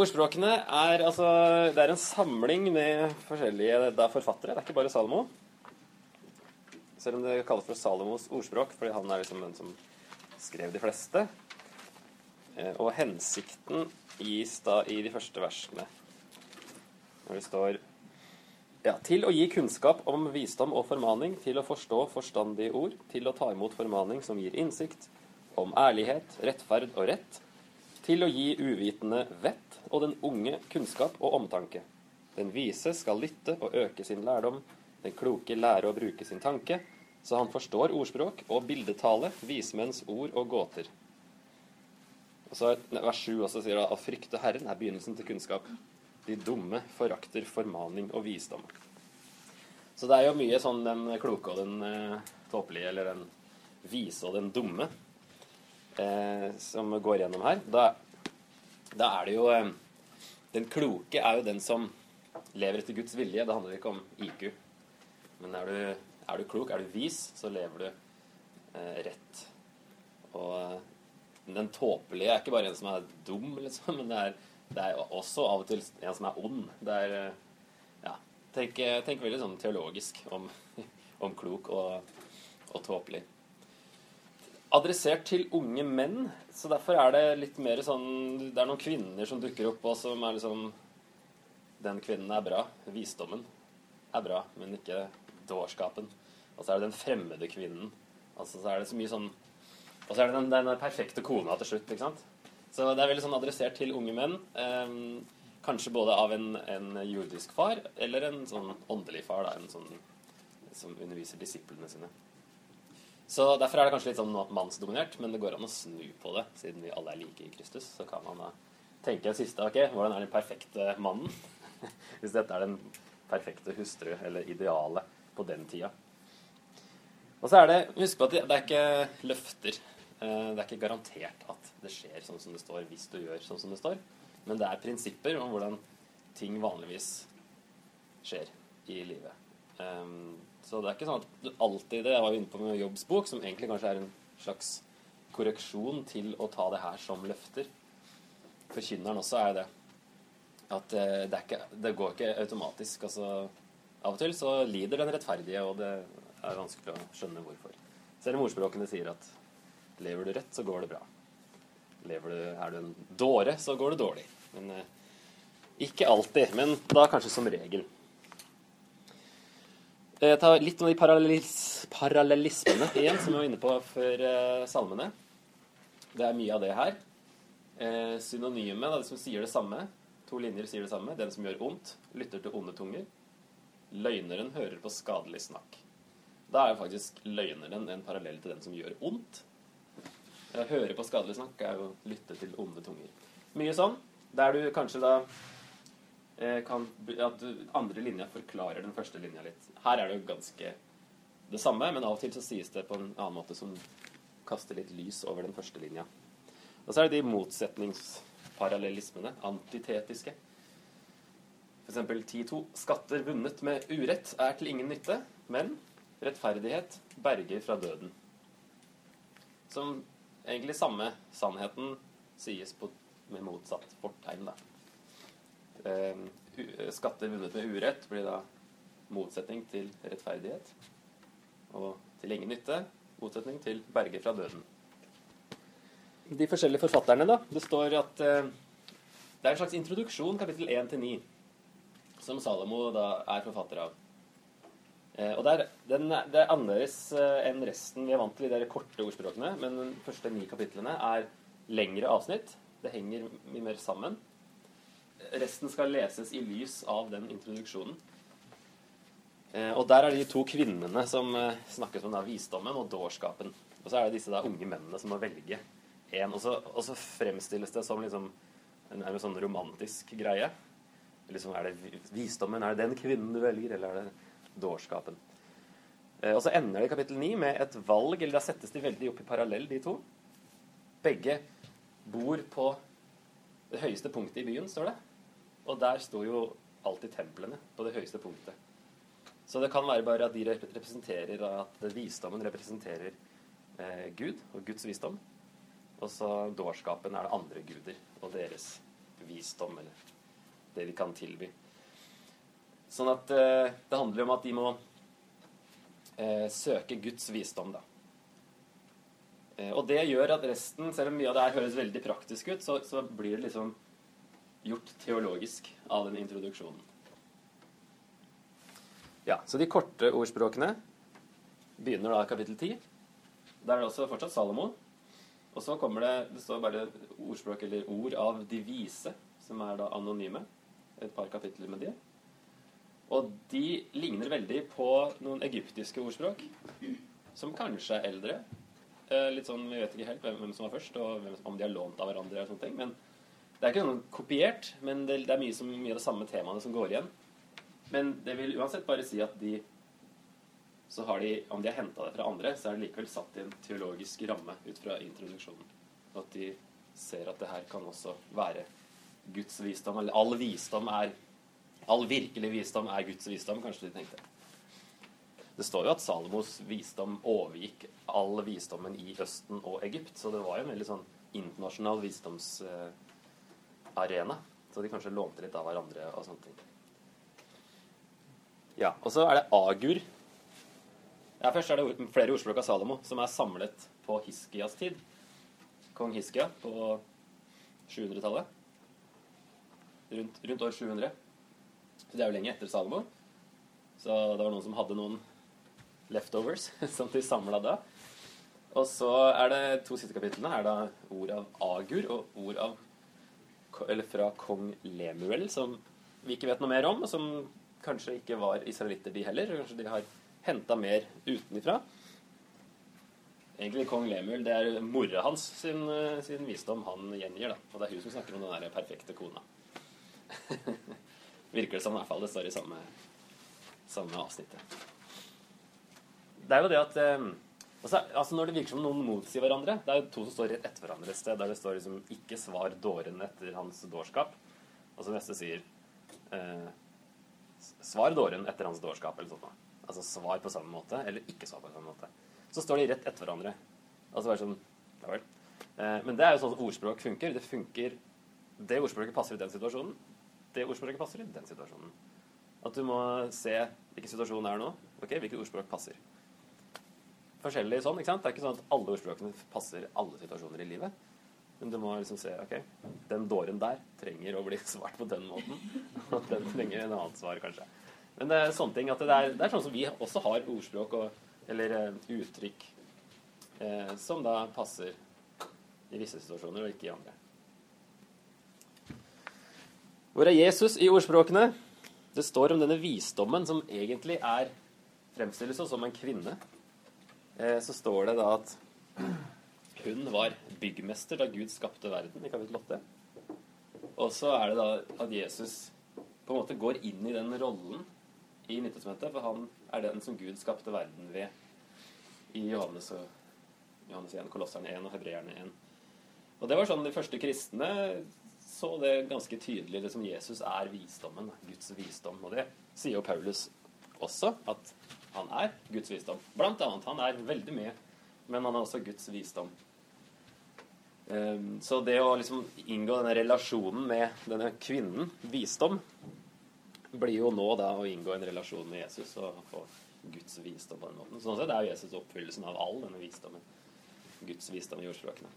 Ordspråkene er altså Det er en samling med forskjellige det er forfattere. Det er ikke bare Salomo. Selv om det kalles for Salomos ordspråk, fordi han er liksom den som skrev de fleste. Eh, Og hensikten gis da i de første versene. Når det står ja, til å gi kunnskap om visdom og formaning, til å forstå forstandige ord, til å ta imot formaning som gir innsikt, om ærlighet, rettferd og rett, til å gi uvitende vett og den unge kunnskap og omtanke. Den vise skal lytte og øke sin lærdom, den kloke lære å bruke sin tanke, så han forstår ordspråk og bildetale, vismenns ord og gåter. Og så er Vers 7 også sier at å frykte Herren er begynnelsen til kunnskap. De dumme forakter formaning og visdom. Så det er jo mye sånn den kloke og den eh, tåpelige, eller den vise og den dumme, eh, som går gjennom her. Da, da er det jo eh, Den kloke er jo den som lever etter Guds vilje. Det handler ikke om IQ. Men er du, er du klok, er du vis, så lever du eh, rett. Og eh, den tåpelige er ikke bare en som er dum, liksom, men det er, det er også av og til en som er ond. Det er Ja. Tenk, tenk veldig sånn teologisk om, om klok og, og tåpelig. Adressert til unge menn, så derfor er det litt mer sånn Det er noen kvinner som dukker opp, og som er liksom Den kvinnen er bra. Visdommen er bra, men ikke dårskapen. Og så er det den fremmede kvinnen. Altså så er det så mye sånn Og så er det den, den perfekte kona til slutt, ikke sant? Så det er veldig sånn adressert til unge menn. ehm, kanskje både av en, en jordisk far eller en sånn åndelig far, da, en sånn som underviser disiplene sine. Så Derfor er det kanskje litt sånn mannsdominert, men det går an å snu på det. Siden vi alle er like i Kristus, så kan man da tenke en siste ok, hvordan er den perfekte mannen? Hvis dette er den perfekte hustru, eller idealet, på den tida. Og så er det Husk på at det er ikke løfter. Eh, Det er ikke garantert at det skjer sånn som det står, hvis du gjør sånn som det står. Men det er prinsipper om hvordan ting vanligvis skjer i livet. Um, så det er ikke sånn at du alltid det Jeg var jo inne på med jobbsbok, som egentlig kanskje er en slags korreksjon til å ta det her som løfter. Forkynneren også er det. At eh, det, er ikke, det går ikke automatisk. Altså, av og til så lider den rettferdige, og det er vanskelig å skjønne hvorfor. Selv om ordspråkene sier at lever du rett, så går det bra. Lever du, er du en dåre, så går det dårlig. Men eh, ikke alltid. Men da kanskje som regel. Jeg tar litt om de parallellis parallellismene igjen, som vi var inne på før eh, salmene. Det er mye av det her. Synonymet synonyme, det som sier det samme. To linjer sier det samme. Den som gjør ondt, lytter til onde tunger. Løgneren hører på skadelig snakk. Da er jo faktisk løgneren en parallell til den som gjør ondt. Å høre på skadelig snakk er jo å lytte til onde tunger. Mye sånn, der du kanskje da eh, kan At andre linja forklarer den første linja litt. Her er det jo ganske det samme, men av og til så sies det på en annen måte som kaster litt lys over den første linja. Og så er det de motsetningsparallellismene, antitetiske. Eksempel 10.2. Skatter vunnet med urett er til ingen nytte, men rettferdighet berger fra døden. Som egentlig samme sannheten sies på, med motsatt fortegn, da. Eh, skatter vunnet med urett blir da motsetning til rettferdighet. Og til ingen nytte motsetning til berger fra døden. De forskjellige forfatterne, da. Det står at eh, det er en slags introduksjon, kapittel 1 til 9, som Salomo da er forfatter av. Eh, og det er, den, det er annerledes enn resten. Vi er vant til de der korte ordspråkene, men de første ni kapitlene er lengre avsnitt. Det henger mye mer sammen. Resten skal leses i lys av den introduksjonen. Eh, og der er det de to kvinnene som eh, snakkes om da, visdommen og dårskapen. Og så er det disse da unge mennene som må velge en. Og og så fremstilles det som liksom en, en sånn romantisk greie. Liksom, er det visdommen? Er det den kvinnen du velger, eller er det dårskapen? Eh, og så ender det i kapittel 9 med et valg, eller da settes de veldig opp i parallell, de to. Begge bor på det høyeste punktet i byen, står det. Og der sto jo alltid templene på det høyeste punktet. Så det kan være bare at de representerer at visdommen representerer eh, Gud og Guds visdom. Og så dårskapen er det andre guder og deres visdom, eller det vi kan tilby. Sånn at eh, det handler om at de må eh, søke Guds visdom, da. Eh, og det gjør at resten, selv om mye av det her høres veldig praktisk ut, så, så blir det liksom gjort teologisk av den introduksjonen. Ja, Så de korte ordspråkene begynner da kapittel 10. Der er det også fortsatt Salomo. Og så kommer det det står bare ordspråk eller ord av de vise, som er da anonyme. Et par kapitler med de. Og de ligner veldig på noen egyptiske ordspråk, som kanskje er eldre. Eh, litt sånn, Vi vet ikke helt hvem, hvem som var først, og om de har lånt av hverandre. og sånne ting, men Det er ikke noe kopiert, men det, det er mye, som, mye av de samme temaene som går igjen. Men det vil uansett bare si at de så har de, om de har henta det fra andre, så er det likevel satt i en teologisk ramme ut fra introduksjonen. Og at de ser at det her kan også være Guds visdom. Eller all visdom er All virkelig visdom er Guds visdom, kanskje de tenkte. Det står jo at Salomos visdom overgikk all visdommen i Østen og Egypt. Så det var jo en veldig sånn internasjonal visdomsarena. Så de kanskje lånte litt av hverandre og sånne ting. Ja, Og så er det Agur. Ja, Først er det flere ordspråk av Salomo som er samlet på Hiskias tid. Kong Hiskia på 700-tallet. Rundt, rundt, år 700. Så det er jo lenge etter Salomo. Så det var noen som hadde noen leftovers som de samla da. Og så er det to siste kapitlene er da ord av Agur og ord av Eller fra kong Lemuel, som vi ikke vet noe mer om, og som kanskje ikke var israelitter, de heller. Kanskje de har henta mer utenifra. Egentlig kong Lemuel, det er mora hans sin, sin, visdom han gjengir. da. Og det er hun som snakker om den der perfekte kona. Virker det som, i hvert fall. Det står i samme, samme avsnittet. Det er jo det at eh, altså, altså, Når det virker som noen motsier hverandre Det er jo to som står rett etter hverandre et sted, der det står liksom 'ikke svar dåren etter hans dårskap'. Og så neste sier eh, 'svar dåren etter hans dårskap', eller sånt. Altså svar på samme måte, eller ikke svar på samme måte. Så står de rett etter hverandre. Altså bare sånn Ja vel. Eh, men det er jo sånn ordspråk funker. Det funker Det ordspråket passer i den situasjonen. Det ordspråket passer i den situasjonen. At du må se hvilken situasjon det er nå. Ok, Hvilket ordspråk passer forskjellig sånn. ikke sant? Det er ikke sånn at alle ordspråkene passer alle situasjoner i livet. Men du må liksom se ok, den dåren der trenger å bli svart på den måten. Og den trenger en annet svar, kanskje. Men det er sånne ting at det er, det er sånn som vi også har ordspråk og, eller uh, uttrykk eh, som da passer i visse situasjoner og ikke i andre. Hvor er Jesus i ordspråkene? Det står om denne visdommen som egentlig er fremstilles som en kvinne. Eh, så står det da at hun var byggmester da Gud skapte verden, i kapittel 8. Og så er det da at Jesus på en måte går inn i den rollen i Nyttestamentet, for han er den som Gud skapte verden ved i Johannes, og, Johannes 1, Kolosserne 1 og Hebreerne 1. Og det var sånn de første kristne så det ganske tydelig Liksom Jesus er visdommen, Guds visdom. Og det sier jo Paulus også, at han er Guds visdom. Blant annet. Han er veldig mye, men han er også Guds visdom. Ehm, så det å liksom inngå denne relasjonen med denne kvinnen, visdom, blir jo nå da å inngå en relasjon med Jesus og få Guds visdom på den måten. Sånn sett er Jesus oppfyllelsen av all denne visdommen. Guds visdom i ordspråkene.